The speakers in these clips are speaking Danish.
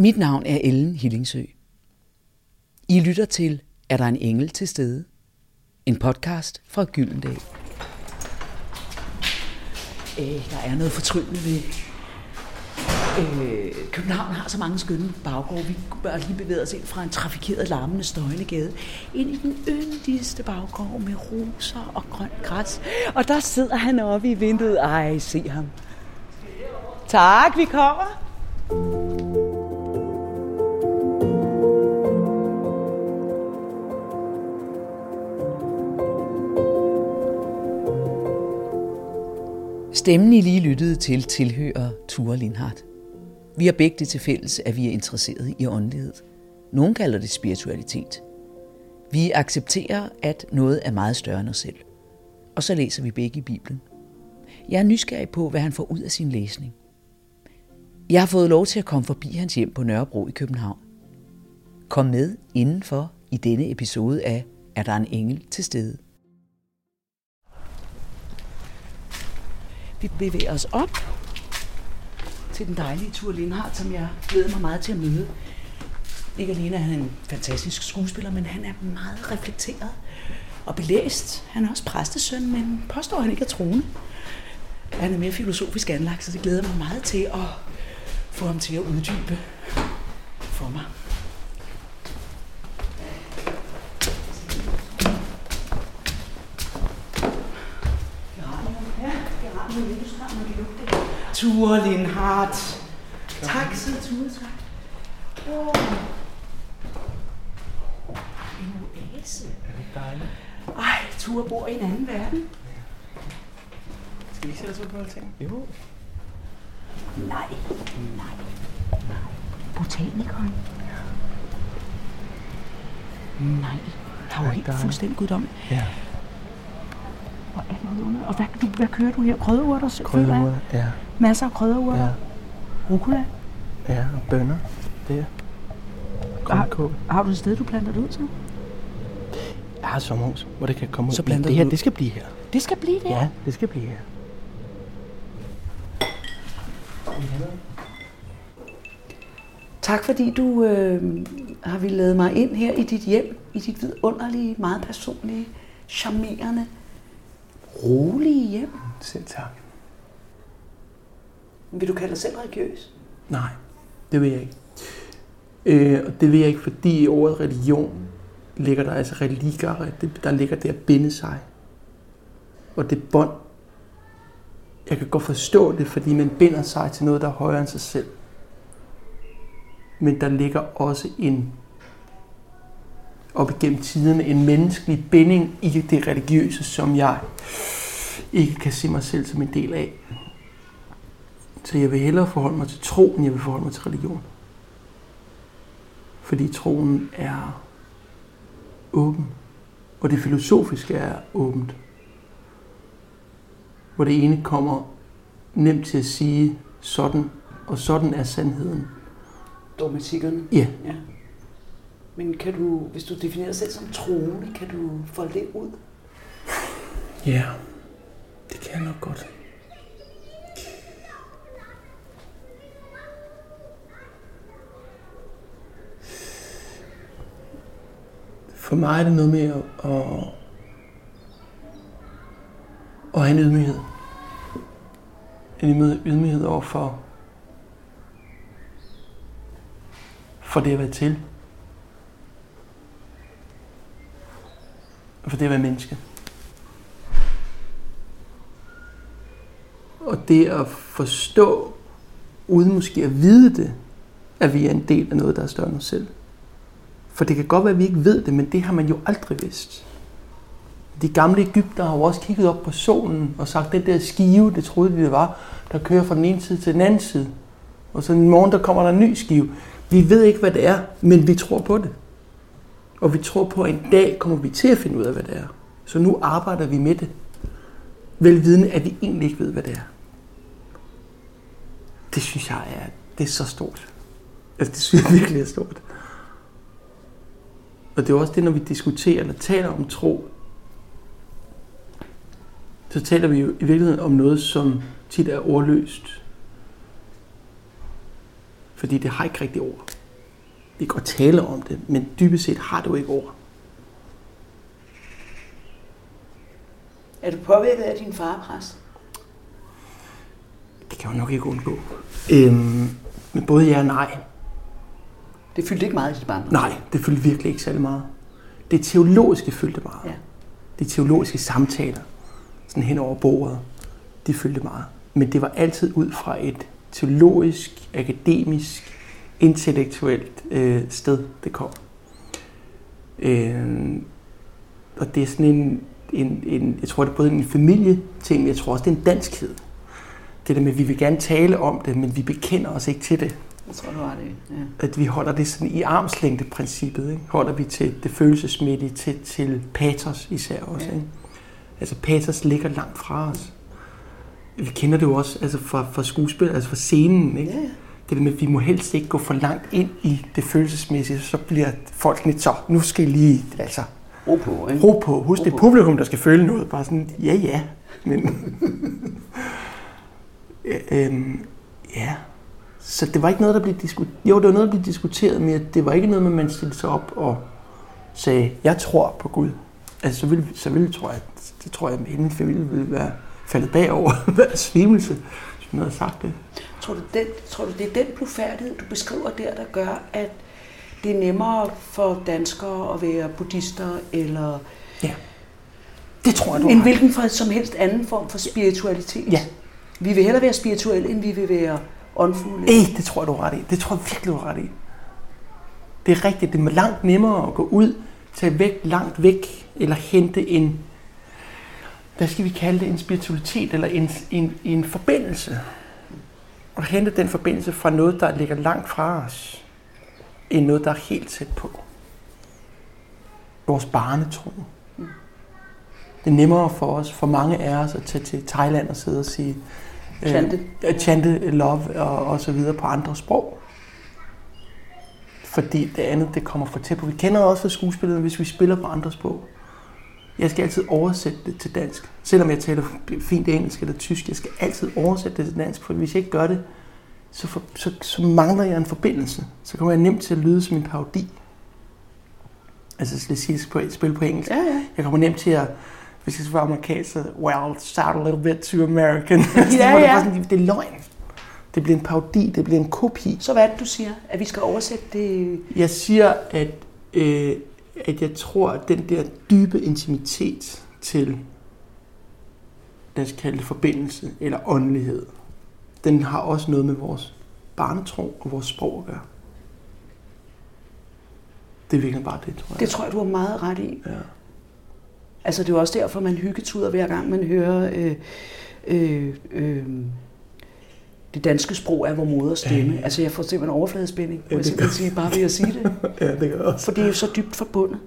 Mit navn er Ellen Hillingsø. I lytter til Er der en engel til stede? En podcast fra Gyldendal. Øh, der er noget fortryllende ved... Øh, København har så mange skønne baggårde. Vi bør lige bevæge os ind fra en trafikeret, larmende, støjende gade ind i den yndigste baggård med roser og grønt græs. Og der sidder han oppe i vinduet. Ej, se ham. Tak, vi kommer. Stemmen, I lige lyttede til, tilhører Ture Lindhardt. Vi har begge det til fælles, at vi er interesseret i åndelighed. Nogle kalder det spiritualitet. Vi accepterer, at noget er meget større end os selv. Og så læser vi begge i Bibelen. Jeg er nysgerrig på, hvad han får ud af sin læsning. Jeg har fået lov til at komme forbi hans hjem på Nørrebro i København. Kom med indenfor i denne episode af Er der en engel til stede? Vi bevæger os op til den dejlige Tur Lindhardt, som jeg glæder mig meget til at møde. Ikke alene er han en fantastisk skuespiller, men han er meget reflekteret og belæst. Han er også præstesøn, men påstår han ikke er troende. Han er mere filosofisk anlagt, så det glæder mig meget til at få ham til at uddybe for mig. Ture Lindhardt. Tak, så Ture. Tak. Oh. En oase. Er det dejligt? Ej, Ture bor i en anden verden. Skal vi ikke sætte os ud på alting? Jo. Nej, nej, nej. Botanikeren. Nej, har jo Ej, helt fuldstændig guddommeligt. Ja. Er det under? Og hvad, du, hvad kører du her? Krydderurter? føler jeg? Krydderurter. Ja. Masser af krydderurter? Ja. Rucola? Ja, og bønner. Det er. Grønkål. Har du et sted, du planter det ud til? Jeg har et sommerhus, hvor det kan komme ud. Så planter det her, det skal blive her. Det skal blive det. Ja, det skal blive her. Tak fordi du øh, har ville lade mig ind her i dit hjem, i dit vidunderlige, meget personlige, charmerende, rolige hjem. Selv tak. Vil du kalde dig selv religiøs? Nej, det vil jeg ikke. Øh, og det vil jeg ikke, fordi i ordet religion ligger der altså religare. Det, der ligger det at binde sig. Og det bånd, jeg kan godt forstå det, fordi man binder sig til noget, der er højere end sig selv. Men der ligger også en op igennem tiderne en menneskelig binding i det religiøse, som jeg ikke kan se mig selv som en del af. Så jeg vil hellere forholde mig til tro, end jeg vil forholde mig til religion. Fordi troen er åben. Og det filosofiske er åbent. Hvor det ene kommer nemt til at sige sådan, og sådan er sandheden. Dogmatikkerne? Ja, Ja. Men kan du, hvis du definerer dig selv som troende, kan du folde det ud? ja, det kan jeg nok godt. For mig er det noget med at, at, at have en ydmyghed. En ydmyghed- ydmyghed over for, for det at være til. Og for det at være menneske. Og det at forstå, uden måske at vide det, at vi er en del af noget, der er større end os selv. For det kan godt være, at vi ikke ved det, men det har man jo aldrig vidst. De gamle Ægypter har jo også kigget op på solen og sagt, den der skive, det troede de det var, der kører fra den ene side til den anden side. Og så en morgen, der kommer der en ny skive. Vi ved ikke, hvad det er, men vi tror på det. Og vi tror på, at en dag kommer vi til at finde ud af, hvad det er. Så nu arbejder vi med det. Velvidende, at vi egentlig ikke ved, hvad det er. Det synes jeg er, det er så stort. Altså, det synes jeg virkelig er stort. Og det er også det, når vi diskuterer eller taler om tro, så taler vi jo i virkeligheden om noget, som tit er ordløst. Fordi det har ikke rigtig ord. Vi kan godt tale om det, men dybest set har jo ikke ord. Er du påvirket af din far, præst? Det kan jeg nok ikke undgå. Øhm, men både ja og nej. Det fyldte ikke meget i dit barn. Nej, det fyldte virkelig ikke særlig meget. Det teologiske fyldte meget. Ja. De teologiske samtaler, sådan hen over bordet, de fyldte meget. Men det var altid ud fra et teologisk, akademisk, intellektuelt øh, sted, det kom. Øh, og det er sådan en, en, en, jeg tror det er både en familieting, men jeg tror også det er en danskhed. Det der med, at vi vil gerne tale om det, men vi bekender os ikke til det. Jeg tror, du har det. Ja. At vi holder det sådan i armslængde-princippet. Ikke? Holder vi til det følelsesmæssige, til, til patos især også. Ja. Ikke? Altså patos ligger langt fra os. Vi kender det jo også altså fra, fra skuespil, altså fra scenen. Ikke? Ja. Det der med, at vi må helst ikke gå for langt ind i det følelsesmæssige, så bliver folk lidt så, nu skal I lige, altså, Ro på, ikke? ro på. Husk, det er Ro publikum, der skal føle noget. Bare sådan, ja, ja. Men, øhm, ja. Så det var ikke noget, der blev diskuteret. Jo, det var noget, der blev diskuteret, men det var ikke noget, med, at man stillede sig op og sagde, jeg tror på Gud. Altså, så ville, så ville tror jeg, det tror jeg, at hele min familie ville være faldet bagover, være svimelse, man havde sagt det. Tror du, den, tror du, det er den blufærdighed, du beskriver der, der gør, at det er nemmere for danskere at være buddhister, eller Ja. Det tror jeg, du en hvilken for, som helst anden form for spiritualitet? Ja. Vi vil hellere være spirituelle, end vi vil være åndfulde. Ej, det tror jeg, du har ret i. Det tror jeg virkelig, du har ret i. Det er rigtigt. Det er langt nemmere at gå ud, tage væk, langt væk, eller hente en, hvad skal vi kalde det, en spiritualitet, eller en, en, en forbindelse. Og hente den forbindelse fra noget, der ligger langt fra os, end noget, der er helt tæt på. Vores barnetro. Det er nemmere for os, for mange af os, at tage til Thailand og sidde og sige, øh, Chante. øh, chante love og, og så videre på andre sprog. Fordi det andet, det kommer for tæt på. Vi kender også skuespillet, hvis vi spiller på andre sprog. Jeg skal altid oversætte det til dansk. Selvom jeg taler fint engelsk eller tysk, jeg skal altid oversætte det til dansk, for hvis jeg ikke gør det, så, for, så, så mangler jeg en forbindelse. Så kommer jeg nemt til at lyde som en parodi. Altså, lad os sige, jeg skal spille på engelsk. Ja, ja. Jeg kommer nemt til at, hvis jeg skal være amerikansk, så, well, sound a little bit too American. Ja, det, ja. er bare sådan, det er løgn. Det bliver en parodi, det bliver en kopi. Så hvad er det, du siger? At vi skal oversætte det? Jeg siger, at, øh, at jeg tror, at den der dybe intimitet til, lad os kalde det forbindelse eller åndelighed, den har også noget med vores barnetro og vores sprog at gøre. Det er virkelig bare det, tror jeg. Det tror jeg, du har meget ret i. Ja. Altså, det er jo også derfor, man hyggetuder hver gang, man hører øh, øh, øh, det danske sprog er vores moders stemme. Ja. Altså, jeg får simpelthen overfladespænding, må Ja, jeg det simpelthen sige, bare ved at sige det. ja, det gør jeg også. For det er jo så dybt forbundet.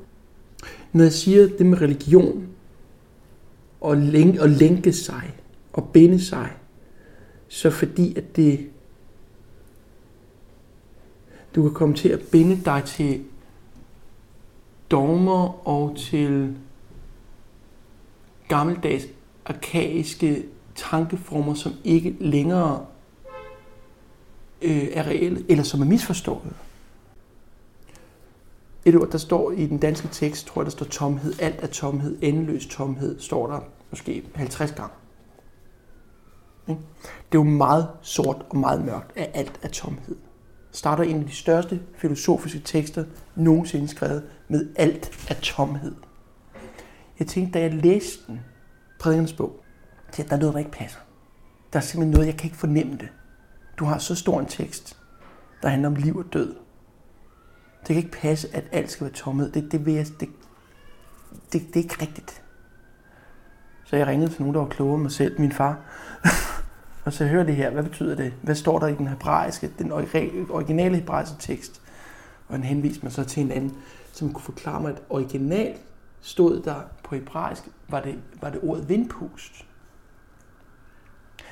Når jeg siger det med religion, og, længe, og lænke sig, og binde sig, så fordi at det, du kan komme til at binde dig til dogmer og til gammeldags arkaiske tankeformer, som ikke længere øh, er reelle, eller som er misforstået. Et ord, der står i den danske tekst, tror jeg, der står tomhed. Alt er tomhed. Endeløs tomhed står der måske 50 gange. Det er jo meget sort og meget mørkt, at alt er tomhed. Starter en af de største filosofiske tekster nogensinde skrevet med alt er tomhed. Jeg tænkte, da jeg læste den, prædikernes bog, at der er noget, der ikke passer. Der er simpelthen noget, jeg kan ikke fornemme det. Du har så stor en tekst, der handler om liv og død. Det kan ikke passe, at alt skal være tomhed. Det, det, vil jeg, det, det, det er ikke rigtigt. Så jeg ringede til nogen, der var klogere end mig selv, min far. og så hører det her, hvad betyder det? Hvad står der i den hebraiske, den originale hebraiske tekst? Og han henviste mig så til en anden, som kunne forklare mig, at originalt stod der på hebraisk, var det, var det ordet vindpust.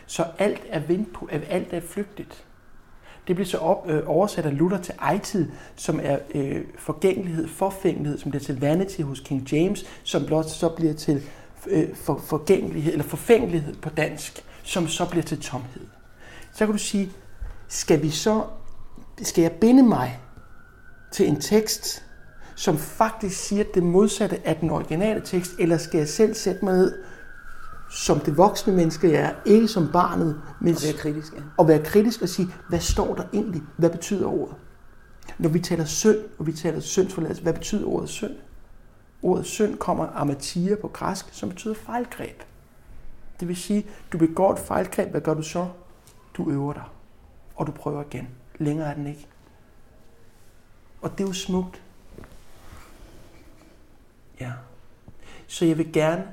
Så alt er, vindpu- alt er flygtigt. Det bliver så op, øh, oversat af Luther til ejtid, som er øh, forgængelighed, forfængelighed, som bliver til vanity hos King James, som blot så bliver til øh, for, forgængelighed eller forfængelighed på dansk, som så bliver til tomhed. Så kan du sige, skal vi så skal jeg binde mig til en tekst, som faktisk siger det modsatte af den originale tekst, eller skal jeg selv sætte mig ned som det voksne menneske, jeg er, ikke som barnet, men Og være kritisk, ja. og være kritisk og sige, hvad står der egentlig? Hvad betyder ordet? Når vi taler synd, og vi taler syndsforladelse, hvad betyder ordet synd? Ordet synd kommer af amatia på græsk, som betyder fejlgreb. Det vil sige, du begår et fejlgreb, hvad gør du så? Du øver dig, og du prøver igen. Længere er den ikke. Og det er jo smukt. Ja. Så jeg vil gerne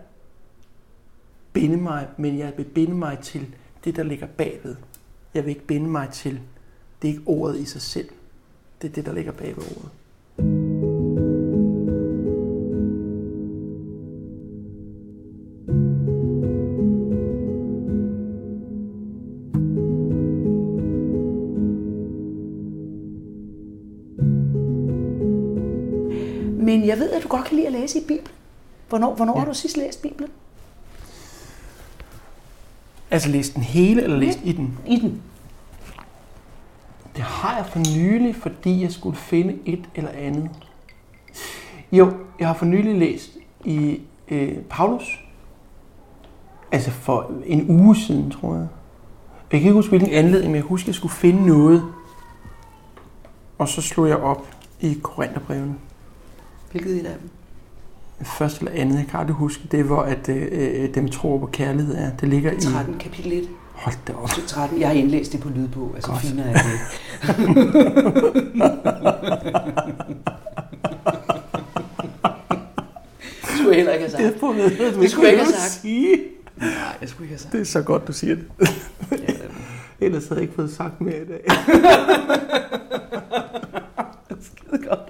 binde mig, men jeg vil binde mig til det, der ligger bagved. Jeg vil ikke binde mig til, det er ikke ordet i sig selv. Det er det, der ligger bagved ordet. Men jeg ved, at du godt kan lide at læse i Bibelen. Hvornår, hvornår ja. har du sidst læst Bibelen? Altså læst den hele, eller læst i den? I den. Det har jeg for nylig, fordi jeg skulle finde et eller andet. Jo, jeg har for nylig læst i øh, Paulus. Altså for en uge siden, tror jeg. Jeg kan ikke huske, hvilken anledning, men jeg husker, at jeg skulle finde noget. Og så slog jeg op i Korintherbrevene. Hvilket et af dem? Første eller andet, jeg kan aldrig huske. Det er, hvor at, øh, dem tror på kærlighed er. Det ligger i... 13, kapitel 1. Hold da op. 13. Jeg har indlæst det på lydbog, altså Godt. finere er det. Det skulle jeg heller ikke have sagt. Det, det, Det skulle jeg ikke have sagt. Sige. Nej, jeg skulle ikke have sagt. Det er så godt, du siger det. Ja, det- Ellers havde jeg ikke fået sagt mere i dag. Skide godt.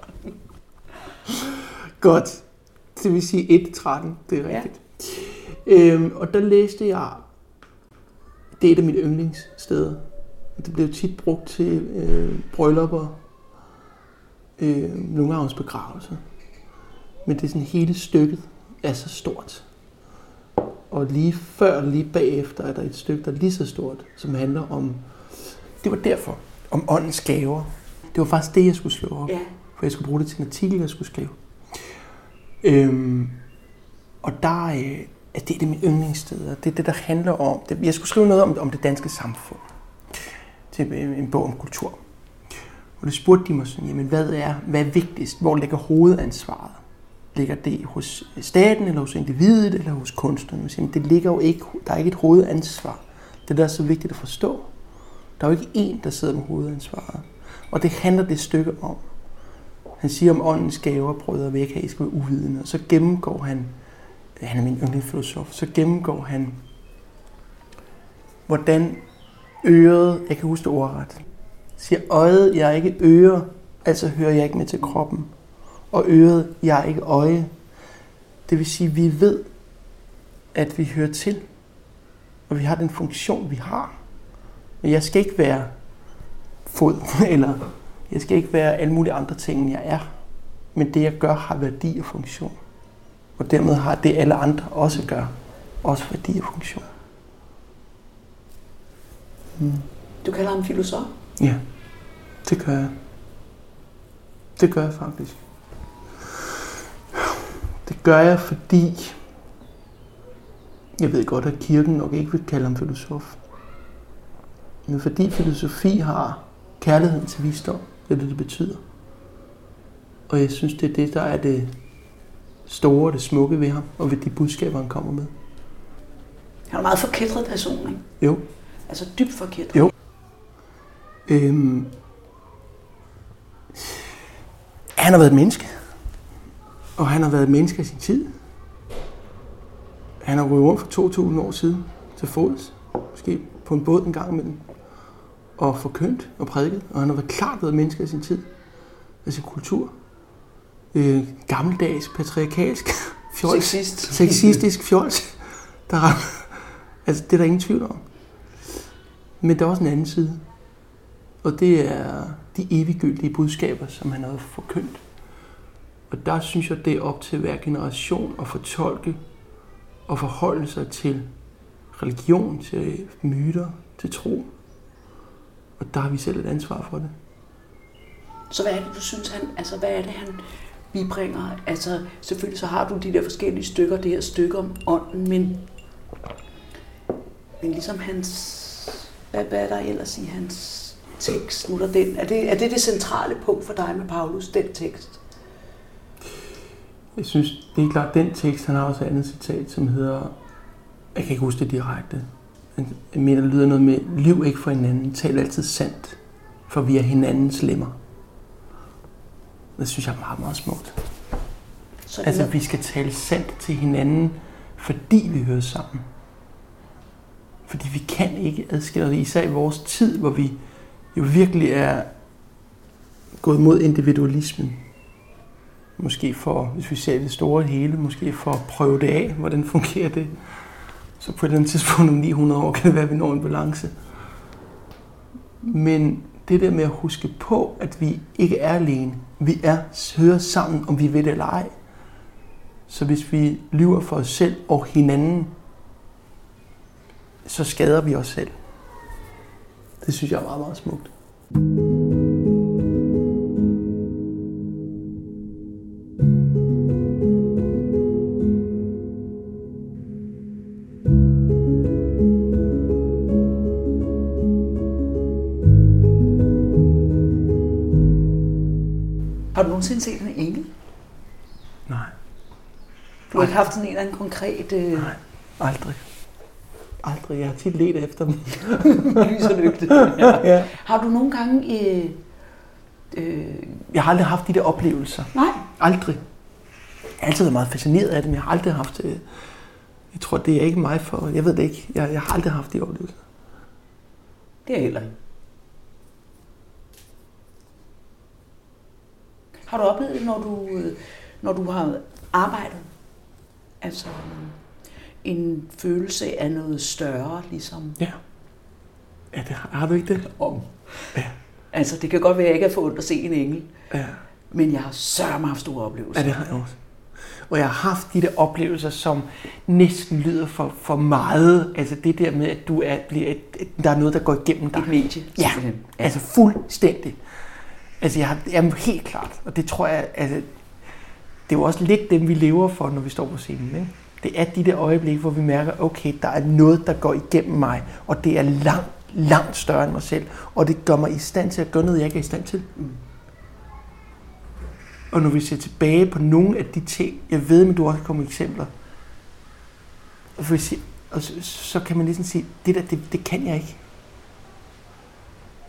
Godt. Det vil sige 1.13, det er Ja. rigtigt. Øhm, og der læste jeg, det er et af mine yndlingssteder. Det blev tit brugt til øh, bryllupper, øh, nogle også begravelser. Men det er sådan hele stykket er så stort. Og lige før og lige bagefter er der et stykke, der er lige så stort, som handler om, det var derfor, om åndens gaver. Det var faktisk det, jeg skulle slå op. Ja. For jeg skulle bruge det til en artikel, jeg skulle skrive. Øhm, og der øh, er det, det er yndlingssted og Det er det, der handler om... Det, jeg skulle skrive noget om, om det danske samfund. Til øh, en bog om kultur. Og det spurgte de mig sådan, jamen hvad er, hvad er vigtigst? Hvor ligger hovedansvaret? Ligger det hos øh, staten, eller hos individet, eller hos kunstneren? Jeg siger, jamen, det ligger jo ikke, der er ikke et hovedansvar. Det der er så vigtigt at forstå. Der er jo ikke én, der sidder med hovedansvaret. Og det handler det stykke om. Han siger om åndens gaver, brødre, vil jeg ikke have, I skal være uvidende. Og så gennemgår han, øh, han er min yndlingsfilosof, så gennemgår han, hvordan øret, jeg kan huske det ordret, siger øjet, jeg er ikke øre, altså hører jeg ikke med til kroppen. Og øret, jeg er ikke øje. Det vil sige, vi ved, at vi hører til, og vi har den funktion, vi har. Men jeg skal ikke være fod, eller jeg skal ikke være alle mulige andre ting, end jeg er. Men det, jeg gør, har værdi og funktion. Og dermed har det, alle andre også gør, også værdi og funktion. Du kalder ham filosof? Ja, det gør jeg. Det gør jeg faktisk. Det gør jeg, fordi jeg ved godt, at kirken nok ikke vil kalde ham filosof. Men fordi filosofi har kærligheden til visdom, det er det, det betyder. Og jeg synes, det er det, der er det store og det smukke ved ham, og ved de budskaber, han kommer med. Han er en meget forkætret person, ikke? Jo, Altså dybt forkætret. Jo. Øhm, han har været et menneske. Og han har været et menneske af sin tid. Han har røvet rundt for 2.000 år siden til fods. Måske på en båd en gang imellem. Og forkyndt og prædiket. Og han har været klart været et menneske af sin tid. Af sin kultur. Øh, gammeldags, patriarkalsk, fjols, Sexist. sexistisk fjols. Der er, altså, det er der ingen tvivl om. Men der er også en anden side. Og det er de eviggyldige budskaber, som han har forkyndt. Og der synes jeg, det er op til hver generation at fortolke og forholde sig til religion, til myter, til tro. Og der har vi selv et ansvar for det. Så hvad er det, du synes, han, altså hvad er det, han bibringer? Altså selvfølgelig så har du de der forskellige stykker, det her stykke om ånden, men, men ligesom hans, hvad, hvad er der ellers i hans tekst? Nu er, den. Er, det, er det det centrale punkt for dig med Paulus, den tekst? Jeg synes, det er klart, den tekst, han har også et andet citat, som hedder, jeg kan ikke huske det direkte, men jeg mener, det lyder noget med, liv ikke for hinanden, tal altid sandt, for vi er hinandens lemmer. Det synes jeg er meget, meget smukt. Så altså, vi skal tale sandt til hinanden, fordi vi hører sammen. Fordi vi kan ikke adskille os, især i vores tid, hvor vi jo virkelig er gået mod individualismen. Måske for, hvis vi ser det store hele, måske for at prøve det af, hvordan fungerer det. Så på et eller andet tidspunkt om 900 år kan det være, at vi når en balance. Men det der med at huske på, at vi ikke er alene. Vi er hører sammen, om vi ved det eller ej. Så hvis vi lyver for os selv og hinanden, så skader vi os selv. Det synes jeg er meget, meget smukt. thank you nogensinde set en engel? Nej. Du har ikke haft sådan en eller anden konkret... Øh... Nej, aldrig. Aldrig. Jeg har tit let efter dem. Lys og lygte. Ja. ja. Har du nogle gange... Øh, øh... Jeg har aldrig haft de der oplevelser. Nej. Aldrig. Jeg har altid været meget fascineret af dem. Jeg har aldrig haft... Øh... Jeg tror, det er ikke mig for... Jeg ved det ikke. Jeg, jeg har aldrig haft de oplevelser. Det er heller ikke. Har du oplevet det, når du, øh, når du har arbejdet? Altså en følelse af noget større, ligesom? Ja. Ja, det har, har du ikke det? Om. Ja. Altså, det kan godt være, at jeg ikke har fået at se en engel. Ja. Men jeg har sørme haft store oplevelser. Ja, det har jeg også. Og jeg har haft de der oplevelser, som næsten lyder for, for meget. Altså det der med, at du er, bliver et, der er noget, der går igennem dig. Et medie. Ja, ja. altså fuldstændig. Altså, jeg har, jamen, helt klart. Og det tror jeg, altså, det er jo også lidt dem, vi lever for, når vi står på scenen. Ikke? Det er de der øjeblikke, hvor vi mærker, okay, der er noget, der går igennem mig, og det er langt, langt større end mig selv. Og det gør mig i stand til at gøre noget, jeg ikke er i stand til. Mm. Og når vi ser tilbage på nogle af de ting, jeg ved, men du også kommer eksempler, og, så, så kan man ligesom sige, det der, det, det kan jeg ikke.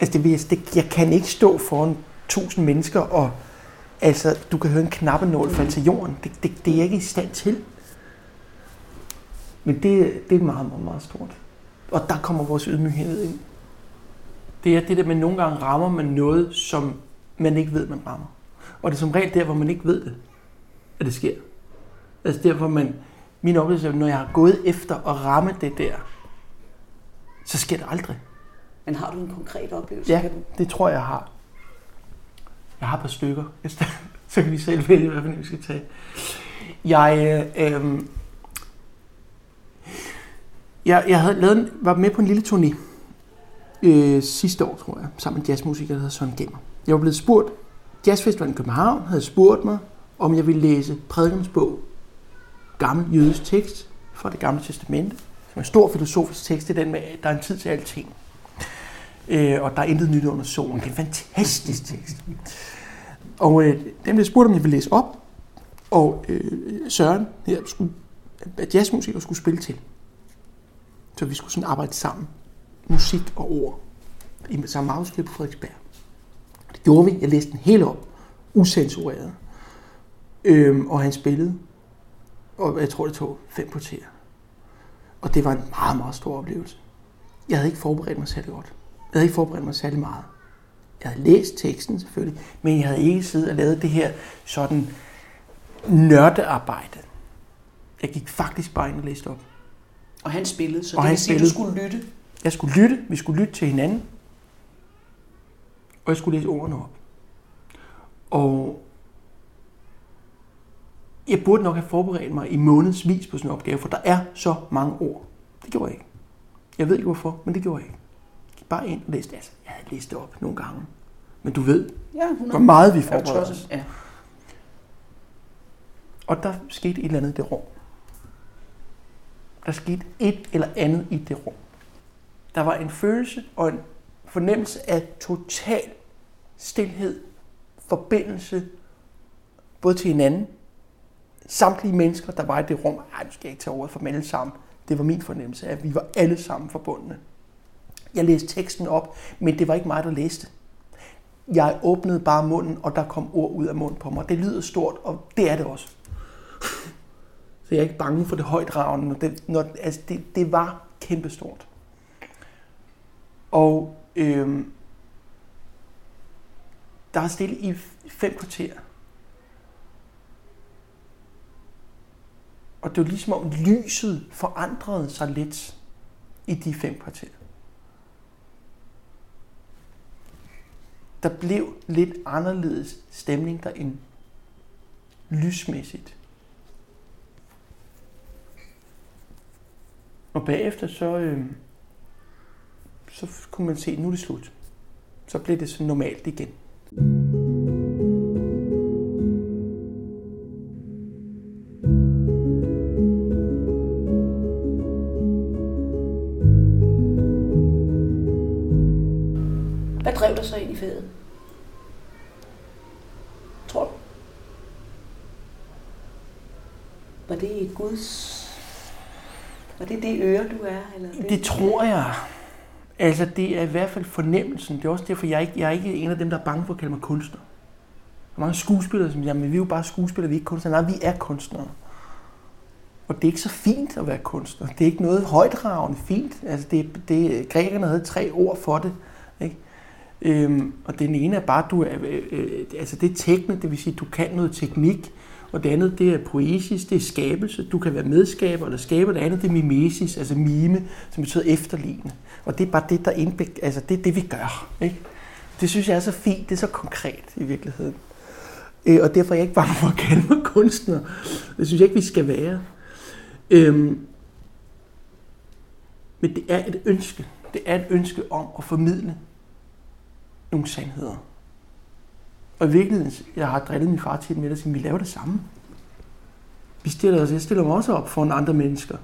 Altså, det, det, jeg kan ikke stå foran tusind mennesker, og altså, du kan høre en knappenål falde til jorden. Det, det, det er jeg ikke i stand til. Men det, det er meget, meget, meget stort. Og der kommer vores ydmyghed ind. Det er det der med, at nogle gange rammer man noget, som man ikke ved, man rammer. Og det er som regel der, hvor man ikke ved det, at det sker. Altså der, hvor man, min oplevelse er, når jeg har gået efter at ramme det der, så sker det aldrig. Men har du en konkret oplevelse? Ja, det tror jeg har. Jeg har et par stykker. Så kan vi selv vælge, hvad vi skal tage. Jeg, øh, øh jeg, jeg havde lavet, var med på en lille turné øh, sidste år, tror jeg, sammen med en jazzmusiker, der hedder Søren Gemmer. Jeg var blevet spurgt, Jazzfestivalen i København havde spurgt mig, om jeg ville læse prædikernes bog, gammel jødisk tekst fra det gamle testamente, som er en stor filosofisk tekst, det er den med, at der er en tid til alting. Øh, og der er intet nyt under solen. Det er en fantastisk tekst. Og øh, dem blev spurgt, om jeg ville læse op, og øh, Søren her skulle, at jazzmusikere skulle spille til. Så vi skulle sådan arbejde sammen. Musik og ord. I samme afsnit på Frederiksberg. Det gjorde vi. Jeg læste den hele op. Usensureret. Øhm, og han spillede. Og jeg tror, det tog fem kvarter. Og det var en meget, meget stor oplevelse. Jeg havde ikke forberedt mig særlig godt. Jeg havde ikke forberedt mig særlig meget. Jeg havde læst teksten selvfølgelig, men jeg havde ikke siddet og lavet det her sådan nørdearbejde. Jeg gik faktisk bare ind og læste op. Og han spillede, så og det vil sige, du skulle lytte? Jeg skulle lytte, vi skulle lytte til hinanden, og jeg skulle læse ordene op. Og jeg burde nok have forberedt mig i månedsvis på sådan en opgave, for der er så mange ord. Det gjorde jeg ikke. Jeg ved ikke hvorfor, men det gjorde jeg ikke. Bare ind og læste. Altså, jeg havde læst det op nogle gange. Men du ved, Ja, 100. hvor meget vi Er forbereder os. Ja. Og der skete et eller andet i det rum. Der skete et eller andet i det rum. Der var en følelse og en fornemmelse af total stilhed, forbindelse, både til hinanden, samtlige mennesker, der var i det rum. Ej, nu skal jeg ikke tage ordet for dem alle sammen. Det var min fornemmelse, at vi var alle sammen forbundne. Jeg læste teksten op, men det var ikke mig, der læste. Jeg åbnede bare munden, og der kom ord ud af munden på mig. Det lyder stort, og det er det også. Så jeg er ikke bange for det højdragende. Når det, når, altså det, det var kæmpestort. Og øhm, der er stille i fem kvarter. Og det var ligesom om lyset forandrede sig lidt i de fem kvarter. Der blev lidt anderledes stemning derinde. Lysmæssigt. Og bagefter så, øh, så kunne man se, at nu er det slut. Så blev det så normalt igen. Guds... Var det det øre, du er? Eller Det det tror jeg. Altså, det er i hvert fald fornemmelsen. Det er også derfor, jeg er ikke, jeg er ikke en af dem, der er bange for at kalde mig kunstner. Der er mange skuespillere, som siger, men vi er jo bare skuespillere, vi er ikke kunstnere. Nej, vi er kunstnere. Og det er ikke så fint at være kunstner. Det er ikke noget højdragende fint. Altså, det, det, grækerne havde tre ord for det. Ikke? Øhm, og den ene er bare, du er, øh, øh, altså det er teknik, det vil sige, du kan noget teknik, og det andet, det er poesis, det er skabelse. Du kan være medskaber eller skaber. Det andet, det er mimesis, altså mime, som betyder efterligne. Og det er bare det, der indbæk, altså det er det, vi gør. Ikke? Det synes jeg er så fint, det er så konkret i virkeligheden. Øh, og derfor er jeg ikke bange for at kalde mig kunstner. Det synes jeg ikke, vi skal være. Øhm, men det er et ønske. Det er et ønske om at formidle nogle sandheder. Og i virkeligheden, jeg har drillet min far til med at sige, vi laver det samme. Vi stiller os, jeg stiller mig også op for andre mennesker.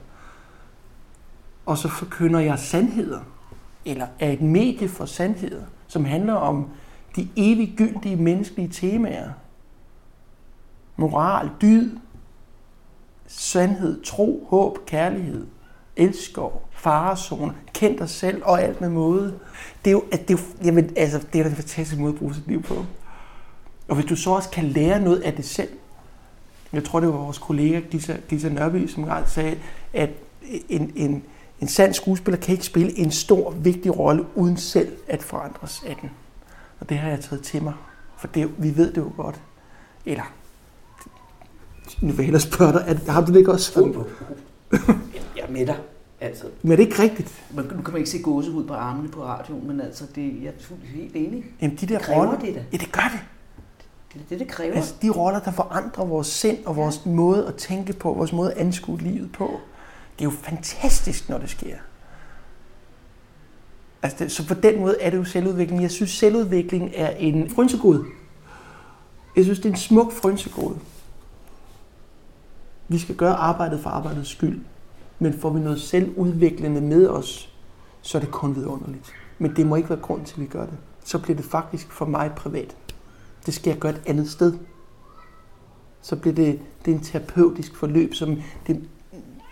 Og så forkynder jeg sandheder, eller er et medie for sandheder, som handler om de eviggyldige menneskelige temaer. Moral, dyd, sandhed, tro, håb, kærlighed, elskov, farezone, kend dig selv og alt med måde. Det er jo, at det er, jamen, altså, det er da en fantastisk måde at bruge sit liv på. Og hvis du så også kan lære noget af det selv. Jeg tror, det var vores kollega Gisa, Gisa Nørby, som sagde, at en, en, en sand skuespiller kan ikke spille en stor, vigtig rolle uden selv at forandres af den. Og det har jeg taget til mig. For det, vi ved det jo godt. Eller, nu vil jeg hellere spørge dig, at, har du det ikke også sådan? Jeg er med dig. Altså, Men er det ikke rigtigt? man, nu kan man ikke se gåsehud på armene på radioen, men altså, det, jeg er helt enig. Jamen, de der Det roller, det da. ja, det gør det. Det er det, det kræver. Altså, de roller, der forandrer vores sind og vores måde at tænke på, vores måde at anskue livet på. Det er jo fantastisk, når det sker. Altså, det, så på den måde er det jo selvudvikling. Jeg synes, selvudvikling er en frynsegod. Jeg synes, det er en smuk frynsegod. Vi skal gøre arbejdet for arbejdets skyld. Men får vi noget selvudviklende med os, så er det kun vidunderligt. Men det må ikke være grund til, at vi gør det. Så bliver det faktisk for mig privat. Det skal jeg gøre et andet sted. Så bliver det, det er en terapeutisk forløb, som det,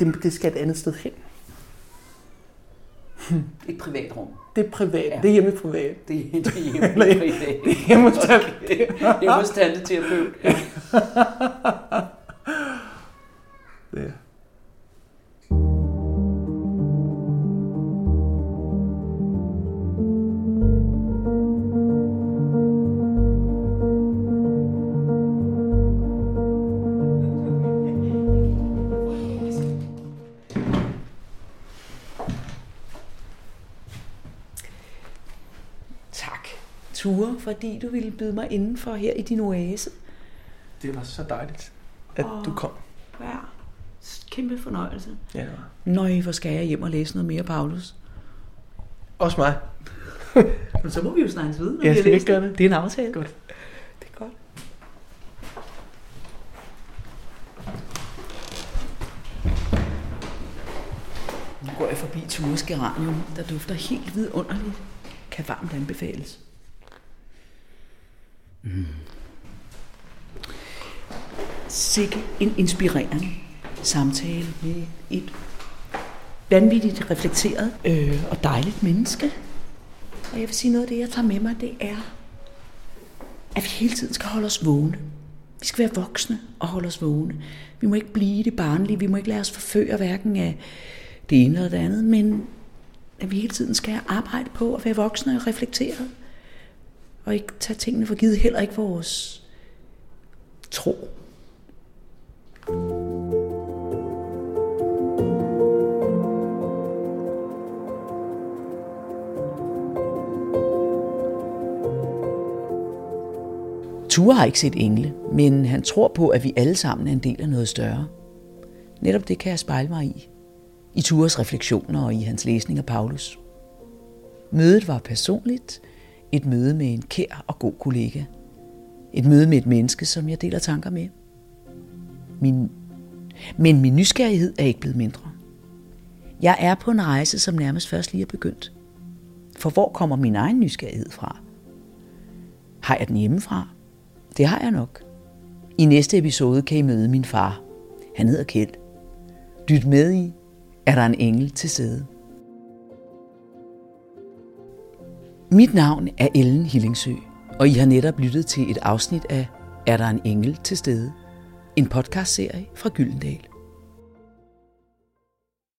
det, det skal et andet sted hen. Et privat rum. Det er privat. Ja. Det er hjemme privat. Det, det er hjemme privat. Det er hjemme hos Okay. Hjemme hos tante terapeut. Ja. Fordi du ville byde mig indenfor her i din oase. Det var så dejligt, at Åh. du kom. Ja, kæmpe fornøjelse. Ja, det var. Nøj, hvor skal jeg hjem og læse noget mere, Paulus. Også mig. Men så må vi jo snakkes videre, når Ja, vi har læst gøre det? Det er en aftale. Godt. Det er godt. Nu går jeg forbi Tures Geranium, der dufter helt vidunderligt. Kan varmt anbefales. Mm. Sikke en inspirerende samtale med et vanvittigt reflekteret øh, og dejligt menneske. Og jeg vil sige noget af det, jeg tager med mig, det er, at vi hele tiden skal holde os vågne. Vi skal være voksne og holde os vågne. Vi må ikke blive det barnlige, vi må ikke lade os forføre hverken af det ene eller det andet, men at vi hele tiden skal arbejde på at være voksne og reflekteret. Og ikke tage tingene for givet, heller ikke vores tro. Ture har ikke set engle, men han tror på, at vi alle sammen er en del af noget større. Netop det kan jeg spejle mig i. I Tures refleksioner og i hans læsning af Paulus. Mødet var personligt. Et møde med en kær og god kollega. Et møde med et menneske, som jeg deler tanker med. Min, men min nysgerrighed er ikke blevet mindre. Jeg er på en rejse, som nærmest først lige er begyndt. For hvor kommer min egen nysgerrighed fra? Har jeg den hjemmefra? Det har jeg nok. I næste episode kan I møde min far. Han hedder Kjeld. Lyt med i, er der en engel til stede. Mit navn er Ellen Hillingsø, og I har netop lyttet til et afsnit af Er der en engel til stede? En podcastserie fra Gyldendal.